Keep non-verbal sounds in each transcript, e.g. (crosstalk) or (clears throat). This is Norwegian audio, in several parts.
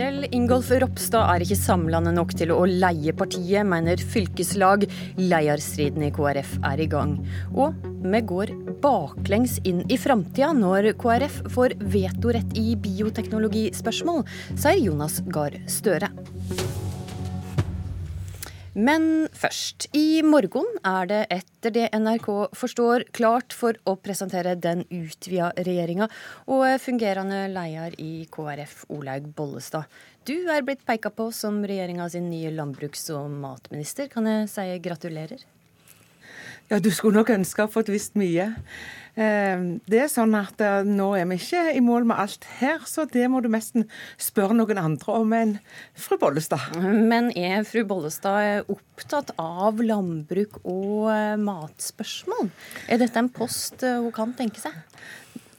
Kjell Ingolf Ropstad er ikke samlende nok til å leie partiet, mener fylkeslag. Leierstriden i KrF er i gang. Og vi går baklengs inn i framtida når KrF får vetorett i bioteknologispørsmål, sier Jonas Gahr Støre. Men først. I morgen er det, etter det NRK forstår, klart for å presentere den utvida regjeringa. Og fungerende leder i KrF, Olaug Bollestad. Du er blitt peka på som regjeringa sin nye landbruks- og matminister. Kan jeg si gratulerer? Ja, du skulle nok ønske å ha fått visst mye. Ehm, det er sånn at eh, Nå er vi ikke i mål med alt her, så det må du nesten spørre noen andre om enn fru Bollestad. Men er fru Bollestad opptatt av landbruk og eh, matspørsmål? Er dette en post eh, hun kan tenke seg?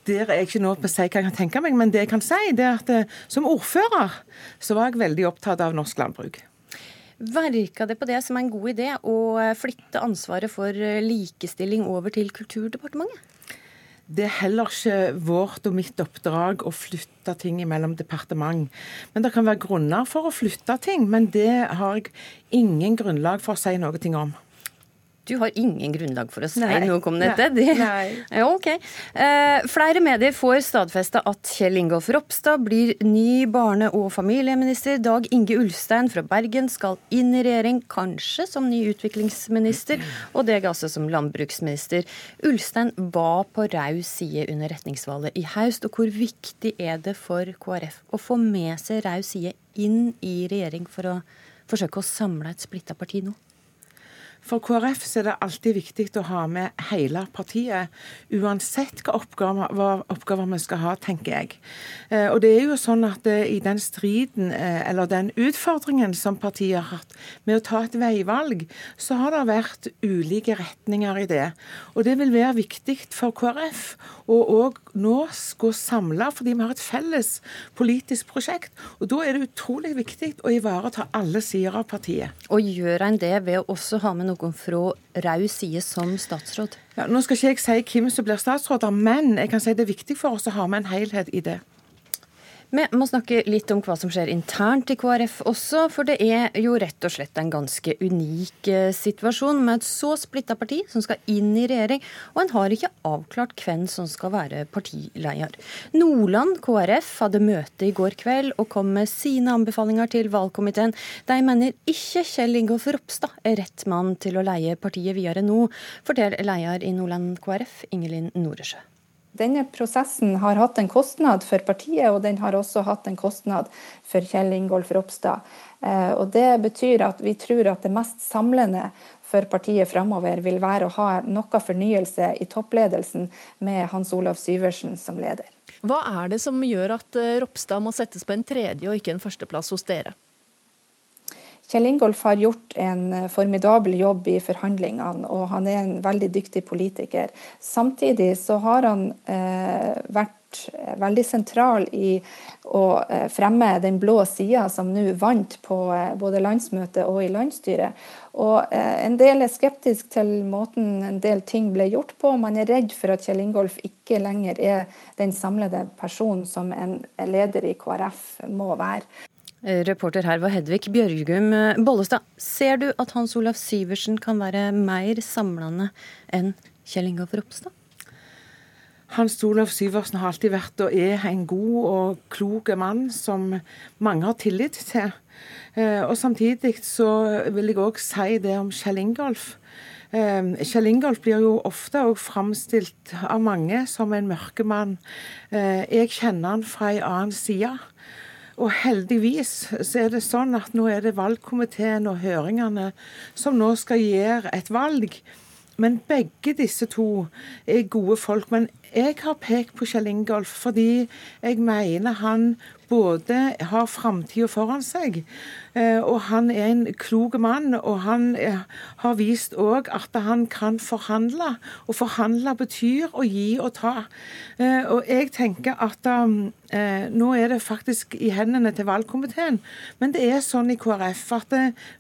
Der er jeg ikke nå på å si hva jeg kan tenke meg, men det jeg kan si, det er at som ordfører så var jeg veldig opptatt av norsk landbruk. Verka det på det som en god idé å flytte ansvaret for likestilling over til Kulturdepartementet? Det er heller ikke vårt og mitt oppdrag å flytte ting mellom departement. Men det kan være grunner for å flytte ting, men det har jeg ingen grunnlag for å si noe om. Du har ingen grunnlag for å si Nei. noe om dette? Nei. (laughs) Ja, ok. Eh, flere medier får stadfesta at Kjell Ingolf Ropstad blir ny barne- og familieminister. Dag Inge Ulstein fra Bergen skal inn i regjering, kanskje som ny utviklingsminister, og deg altså som landbruksminister. Ulstein var på raus side under retningsvalget i haust. og hvor viktig er det for KrF å få med seg raus side inn i regjering for å forsøke å samle et splitta parti nå? For KrF er det alltid viktig å ha med hele partiet, uansett hva oppgaver, hva oppgaver vi skal ha, tenker jeg. Eh, og det er jo sånn at eh, i den striden, eh, eller den utfordringen som partiet har hatt med å ta et veivalg, så har det vært ulike retninger i det. Og det vil være viktig for KrF å òg nå gå samla, fordi vi har et felles politisk prosjekt. Og da er det utrolig viktig å ivareta alle sider av partiet. Og gjør en det ved å også ha med noen fra rød side som statsråd? Ja, nå skal ikke jeg si hvem som blir statsråder, men jeg kan si det er viktig for oss å ha med en helhet i det. Vi må snakke litt om hva som skjer internt i KrF også, for det er jo rett og slett en ganske unik eh, situasjon med et så splitta parti som skal inn i regjering, og en har ikke avklart hvem som skal være partileder. Nordland KrF hadde møte i går kveld og kom med sine anbefalinger til valgkomiteen. De mener ikke Kjell Ingolf Ropstad er rett mann til å leie partiet videre nå, forteller leder i Nordland KrF, Ingelin Noresjø. Denne prosessen har hatt en kostnad for partiet, og den har også hatt en kostnad for Kjell Ingolf Ropstad. Eh, og Det betyr at vi tror at det mest samlende for partiet framover vil være å ha noe fornyelse i toppledelsen med Hans Olav Syversen som leder. Hva er det som gjør at eh, Ropstad må settes på en tredje og ikke en førsteplass hos dere? Kjell Ingolf har gjort en eh, formidabel jobb i forhandlingene, og han er en veldig dyktig politiker. Samtidig så har han eh, vært eh, veldig sentral i å eh, fremme den blå sida, som nå vant på både landsmøtet og i landsstyret. Og eh, En del er skeptisk til måten en del ting ble gjort på. Man er redd for at Kjell Ingolf ikke lenger er den samlede personen som en leder i KrF må være. Reporter her var Hedvig Bjørgum Bollestad. Ser du at Hans Olav Syversen kan være mer samlende enn Kjell Ingolf Ropstad? Hans Olav Syversen har alltid vært og er en god og klok mann som mange har tillit til. Eh, og Samtidig så vil jeg òg si det om Kjell Ingolf. Eh, Kjell Ingolf blir jo ofte òg framstilt av mange som en mørkemann. mann. jeg kjenner han fra en annen side. Og heldigvis så er det sånn at nå er det valgkomiteen og høringene som nå skal gjøre et valg. Men begge disse to er gode folk. Men jeg har pekt på Kjell Ingolf fordi jeg mener han både har framtida foran seg, eh, og han er en klok mann. Og han eh, har vist òg at han kan forhandle. Og forhandle betyr å gi og ta. Eh, og jeg tenker at um, nå er det faktisk i hendene til valgkomiteen. Men det er sånn i KrF at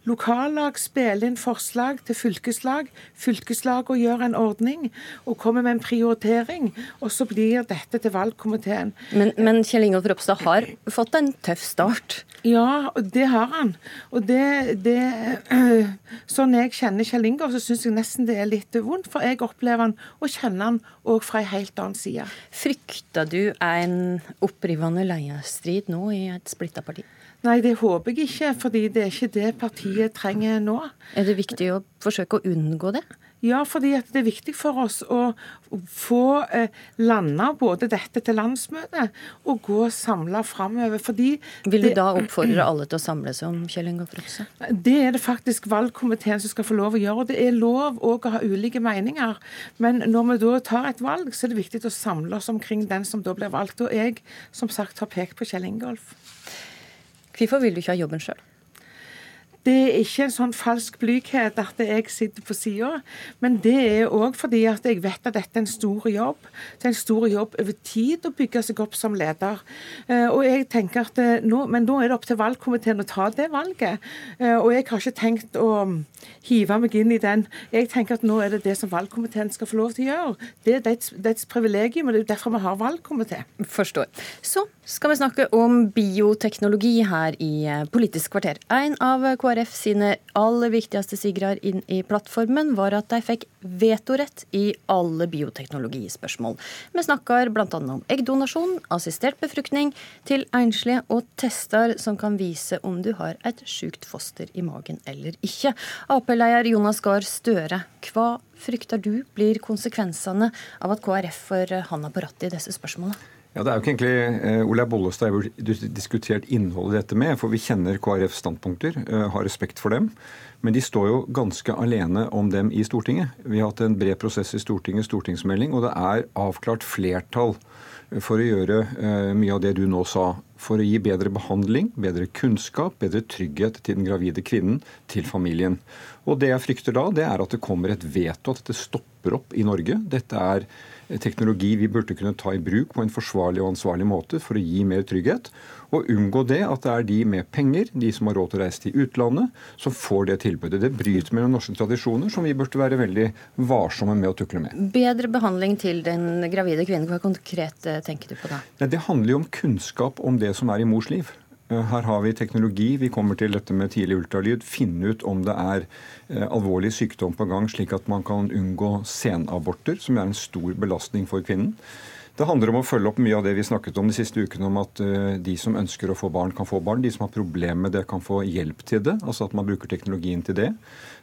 lokallag spiller inn forslag til fylkeslag. Fylkeslag og gjør en ordning og kommer med en prioritering. Og så blir dette til valgkomiteen. Men, men Kjell Ingolf Ropstad har fått en tøff start. Ja, det har han. Og det, det (clears throat) Sånn jeg kjenner Kjell Ingolf, så syns jeg nesten det er litt vondt. For jeg opplever han og kjenner han òg fra ei helt annen side. Frykter du en opprivende leiestrid nå i et splitta parti? Nei, det håper jeg ikke, fordi det er ikke det partiet trenger nå. Er det viktig å forsøke å unngå det? Ja, fordi det er viktig for oss å få eh, landa både dette til landsmøtet og gå samla framover. Fordi Vil du det, da oppfordre alle til å samle seg om Kjell Ingolf Ropstad? Det er det faktisk valgkomiteen som skal få lov å gjøre. Det er lov òg å ha ulike meninger. Men når vi da tar et valg, så er det viktig å samle oss omkring den som da blir valgt. Og jeg, som sagt, har pekt på Kjell Ingolf. Hvorfor vil du ikke ha jobben sjøl? Det er ikke en sånn falsk blyghet at jeg sitter på sida, men det er òg fordi at jeg vet at dette er en stor jobb. Det er en stor jobb over tid å bygge seg opp som leder. Eh, og jeg tenker at eh, nå, Men nå er det opp til valgkomiteen å ta det valget. Eh, og jeg har ikke tenkt å hive meg inn i den. Jeg tenker at nå er det det som valgkomiteen skal få lov til å gjøre. Det er dets, dets privilegium, og det er derfor vi har valgkomité. Forstår. Så skal vi snakke om bioteknologi her i Politisk kvarter. En av KrF KrF sine aller viktigste sigrar inn i plattformen var at de fikk vetorett i alle bioteknologispørsmål. Vi snakker bl.a. om eggdonasjon, assistert befruktning til enslige og tester som kan vise om du har et sjukt foster i magen eller ikke. Ap-leder Jonas Gahr Støre, hva frykter du blir konsekvensene av at KrF får handa på rattet i disse spørsmålene? Ja, Det er jo ikke egentlig uh, Olaug Bollestad jeg har diskutert innholdet i dette med, for vi kjenner KrFs standpunkter, uh, har respekt for dem. Men de står jo ganske alene om dem i Stortinget. Vi har hatt en bred prosess i Stortinget, stortingsmelding, og det er avklart flertall for å gjøre uh, mye av det du nå sa. For å gi bedre behandling, bedre kunnskap, bedre trygghet til den gravide kvinnen, til familien. Og det jeg frykter da, det er at det kommer et veto, at dette stopper opp i Norge. Dette er teknologi vi burde kunne ta i bruk på en forsvarlig og ansvarlig måte for å gi mer trygghet. Og unngå det at det er de med penger, de som har råd til å reise til utlandet, som får det tilbudet. Det bryter med norske tradisjoner som vi burde være veldig varsomme med å tukle med. Bedre behandling til den gravide kvinnen, hva konkret eh, tenker du på da? Det handler jo om kunnskap om det som er i mors liv. Eh, her har vi teknologi. Vi kommer til dette med tidlig ultralyd. Finne ut om det er eh, alvorlig sykdom på gang, slik at man kan unngå senaborter, som er en stor belastning for kvinnen. Det handler om å følge opp mye av det vi snakket om de siste ukene, om at eh, de som ønsker å få barn, kan få barn. De som har problemer med det, kan få hjelp til det. Altså at man bruker teknologien til det.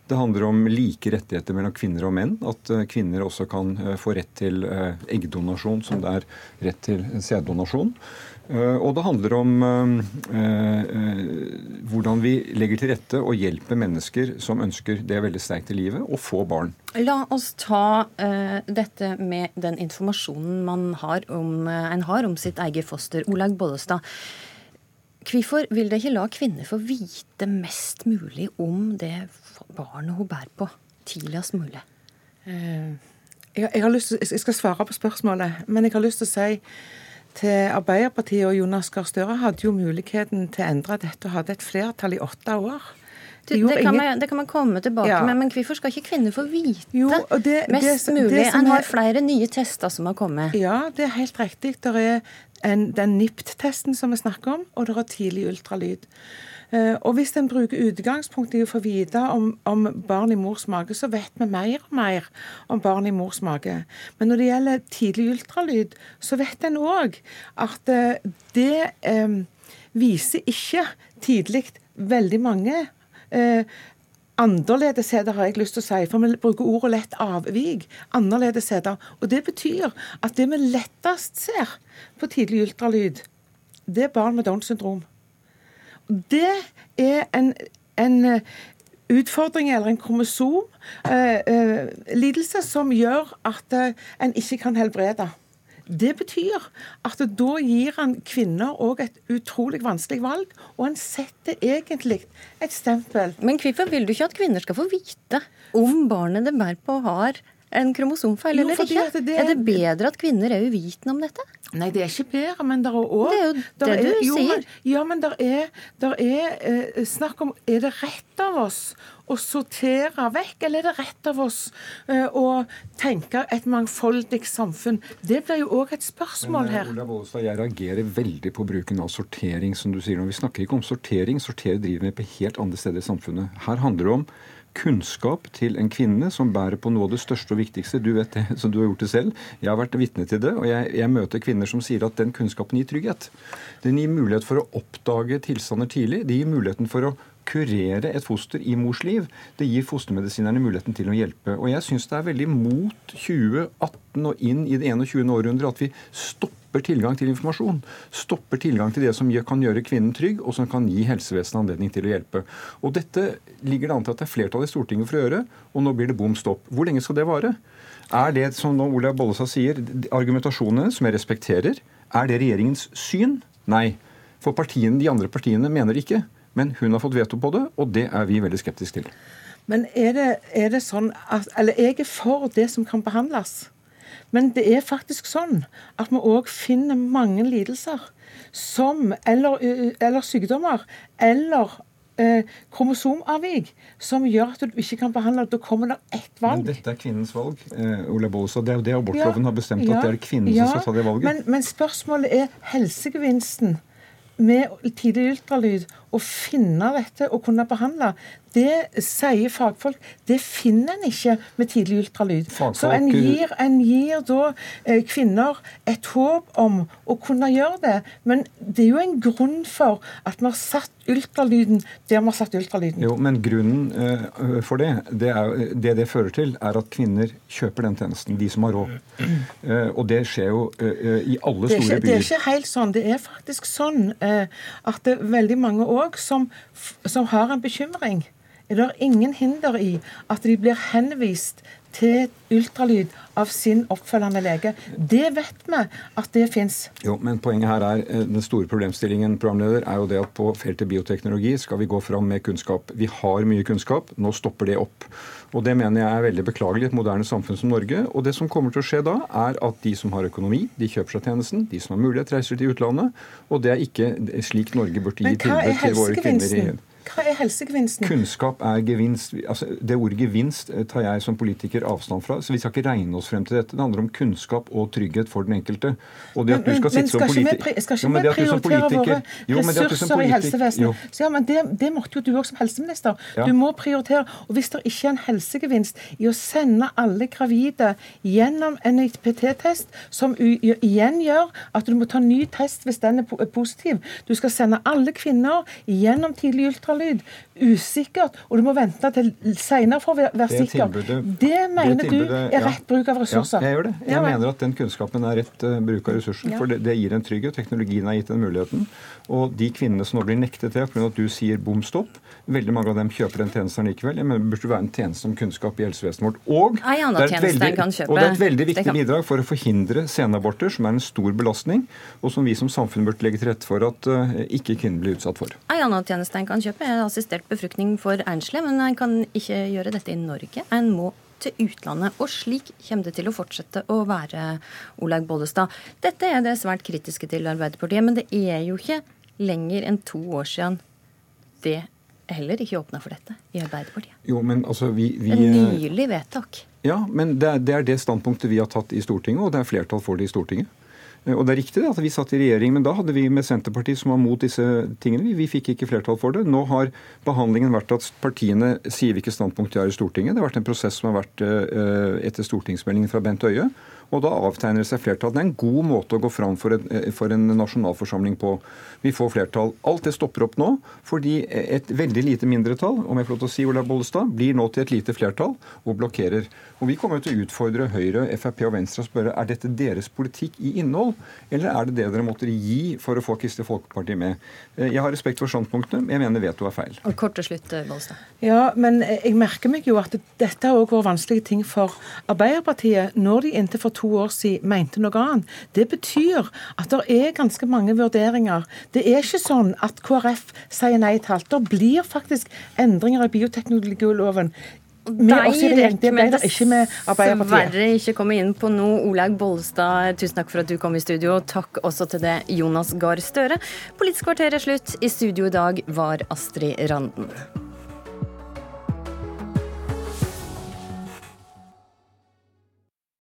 Det handler om like rettigheter mellom kvinner og menn. At kvinner også kan få rett til eggdonasjon som det er rett til sæddonasjon. Eh, og det handler om eh, eh, hvordan vi legger til rette og hjelper mennesker som ønsker det veldig sterkt i livet, å få barn. La oss ta dette med den informasjonen man har om, en har om sitt eget foster. Olaug Bollestad, hvorfor vil det ikke la kvinner få vite mest mulig om det barnet hun bærer på, tidligst mulig? Uh, jeg, har lyst jeg skal svare på spørsmålet, men jeg har lyst til å si til Arbeiderpartiet og Jonas Gahr Støre hadde jo muligheten til å endre dette og hadde et flertall i åtte år. Det, det, kan man, det, kan man, komme tilbake ja. med, men hvorfor skal ikke kvinner få vite jo, det, mest mulig? En har flere nye tester som har kommet. Ja, det er helt riktig. Det er en, den NIPT-testen som vi snakker om, og det er tidlig ultralyd. Eh, og Hvis en bruker utgangspunktet i å få vite om, om, barn i mors mage, så vet vi mer og mer om barn i mors mage. Men når det gjelder tidlig ultralyd, så vet en òg at eh, det eh, viser ikke tidlig veldig mange annerledesheter, har jeg lyst til å si. For vi bruker ordet lett avvik. Annerledesheter. Og det betyr at det vi lettest ser på tidlig ultralyd, det er barn med Downs syndrom. Det er en, en eh, utfordring eller en kromosomlidelse eh, eh, som gjør at eh, en ikke kan helbrede. Det betyr at da gir han kvinner òg et utrolig vanskelig valg, og han setter egentlig et stempel. Men hvorfor vil du ikke at kvinner skal få vite om barnet de bærer på har en kromosomfeil Jo, eller ikke? Det, det- Er det bedre at kvinner er uvitende om dette? Nei, det er ikke bedre, men det er òg Det er jo det du jo, sier. Men, ja, men det er, der er eh, snakk om Er det rett av oss å sortere vekk, eller er det rett av oss eh, å tenke et mangfoldig samfunn? Det blir jo òg et spørsmål Men, eh, her. Ola Bollestad, Jeg reagerer veldig på bruken av sortering. som du sier. nå. Vi snakker ikke om sortering. Sortere driver vi på helt andre steder i samfunnet. Her handler det om kunnskap til en kvinne som bærer på noe av det største og viktigste. Du vet det, (laughs) så du har gjort det selv. Jeg har vært vitne til det, og jeg, jeg møter kvinner som sier at den kunnskapen gir trygghet. Den gir mulighet for å oppdage tilstander tidlig. Det gir muligheten for å kurere et foster i mors liv. Det gir fostermedisinerne muligheten til å hjelpe. Og jeg syns det er veldig mot 2018 og inn i det 21. århundret at vi stopper tilgang til informasjon. Stopper tilgang til det som kan gjøre kvinnen trygg, og som kan gi helsevesenet anledning til å hjelpe. Og dette ligger det an til at det er flertall i Stortinget for å gjøre, og nå blir det bom stopp. Hvor lenge skal det vare? Er det, som nå Olaug Bollestad sier, argumentasjonene, som jeg respekterer, er det regjeringens syn? Nei. For partiene, de andre partiene mener det ikke. Men hun har fått veto på det, og det er vi veldig skeptiske til. Men er det, er det sånn at Eller jeg er for det som kan behandles. Men det er faktisk sånn at vi òg finner mange lidelser som Eller, eller sykdommer. Eller eh, kromosomavvik som gjør at du ikke kan behandle. Da kommer det ett Men dette er kvinnens valg. Eh, Ola Bollestad. Det er jo det abortloven har bestemt, Ja, at det er kvinnen ja, som skal ta det valget. Men, men spørsmålet er helsegevinsten med tidlig ultralyd. Å finne dette og kunne behandle. Det sier fagfolk. Det finner en ikke med tidlig ultralyd. Fagfolk- Så en gir, en gir da eh, kvinner et håp om å kunne gjøre det. Men det er jo en grunn for at vi har satt ultralyden der vi har satt ultralyden. Jo, men grunnen eh, for det, det, er, det det fører til, er at kvinner kjøper den tjenesten. De som har råd. (clears throat) Eh, og det skjer jo eh, i alle store byer. det er ikke helt sånn. Det er faktisk sånn eh, at det veldig mange òg som, som har en bekymring. Er det ingen hinder i at de blir henvist til ultralyd av sin oppfølgende lege? Det vet vi at det fins. Jo, men poenget her er, eh, Den store problemstillingen programleder, er jo det at på feltet bioteknologi skal vi gå fram med kunnskap. Vi har mye kunnskap, nå stopper det opp. Og Det mener jeg er veldig beklagelig i et moderne samfunn som Norge. Og det som kommer til å skje da, er at de som har økonomi, de kjøper seg tjenesten. De som har mulighet, reiser til utlandet. Og det er ikke slik Norge burde gi tilbud til våre kvinner. i? Hva er helsegevinsten? Kunnskap er gevinst. Altså, det ordet gevinst eh, tar jeg som politiker avstand fra. Så vi skal ikke regne oss frem til dette. Det handler om kunnskap og trygghet for den enkelte. Og det at du Men, skal men sitte som ikke vi, skal ikke vi prioritere våre politiker- men ressurser i helsevesenet? Ja, men det, det måtte jo du òg som helseminister. Ja. Du må prioritere. Og hvis det ikke er en helsegevinst i å sende alle gravide gjennom en IPT-test, som igjen gjør at du må ta ny test hvis den er positiv Du skal sende alle kvinner gjennom tidlig ultralyd usikkert, og du må vente til senere for å være, Det sikker. tilbudet- det mener det du er ja. rett bruk av ressurser. Ja, jeg gjør det. Jeg Ja, mener at den kunnskapen er rett uh, bruk av ressurser. Ja. For det, det gir en trygghet. Teknologien har gitt den muligheten. Og de kvinnene som nå blir nektet det pga. at du sier bom stopp, veldig mange av dem kjøper den tjenesten likevel. Men Det burde være en tjeneste om kunnskap i helsevesenet vårt. Og Ei det er et veldig-. Og det er et veldig viktig kan- bidrag for å forhindre senaborter, som er en stor belastning, og som vi som samfunn burde legge til rette for at uh, ikke kvinner blir utsatt for. Ei annen tjeneste en kan kjøpe, assistert befruktning for enslige, men en kan ikke gjøre dette i Norge. En må til utlandet. Og slik kommer det til å fortsette å være, Olaug Bollestad. Dette er det svært kritiske til Arbeiderpartiet, men det er jo ikke lenger enn to år siden det heller ikke åpna for dette i Arbeiderpartiet. Jo, men altså, vi, vi Et eh, nylig vedtak. Ja, men det er, det er det standpunktet vi har tatt i Stortinget, og det er flertall for det i Stortinget. Eh, Og det er riktig at vi satt i regjering, men da hadde vi med Senterpartiet som var mot disse tingene. Vi, vi fikk ikke flertall for det. Nå har behandlingen vært at partiene sier hvilket standpunkt de har i Stortinget. Det har vært en prosess som har vært eh, etter stortingsmeldingen fra Bent Høie. Og da avtegner det seg flertall. Det er en god måte å gå fram for en, eh, for en nasjonalforsamling på. Vi får flertall. Alt det stopper opp nå, fordi et veldig lite mindretall, om jeg får lov til å si Ola Bollestad, blir nå til et lite flertall og blokkerer. Og Vi kommer til å utfordre Høyre, Frp og Venstre og spørre er dette deres politikk i innhold, eller er det det dere måtte gi for å få Kristelig Folkeparti med. Eh, Jeg har respekt for standpunktene, men jeg mener veto er feil. Og kort til slutt, Bollestad. Ja, men jeg merker meg jo at dette har også vært vanskelige ting for Arbeiderpartiet når de inntil for to år siden mente noe annet. Det betyr at det er ganske mange vurderinger. Det er ikke sånn at KrF sier nei til alt. Det blir faktisk endringer i bioteknologiloven ikke med Arbeiderpartiet. Dessverre ikke komme inn på noe. Olaug Bollestad, tusen takk for at du kom i studio. Takk også til det, Jonas Gahr Støre. Politisk kvarter er slutt. I studio i dag var Astrid Randen.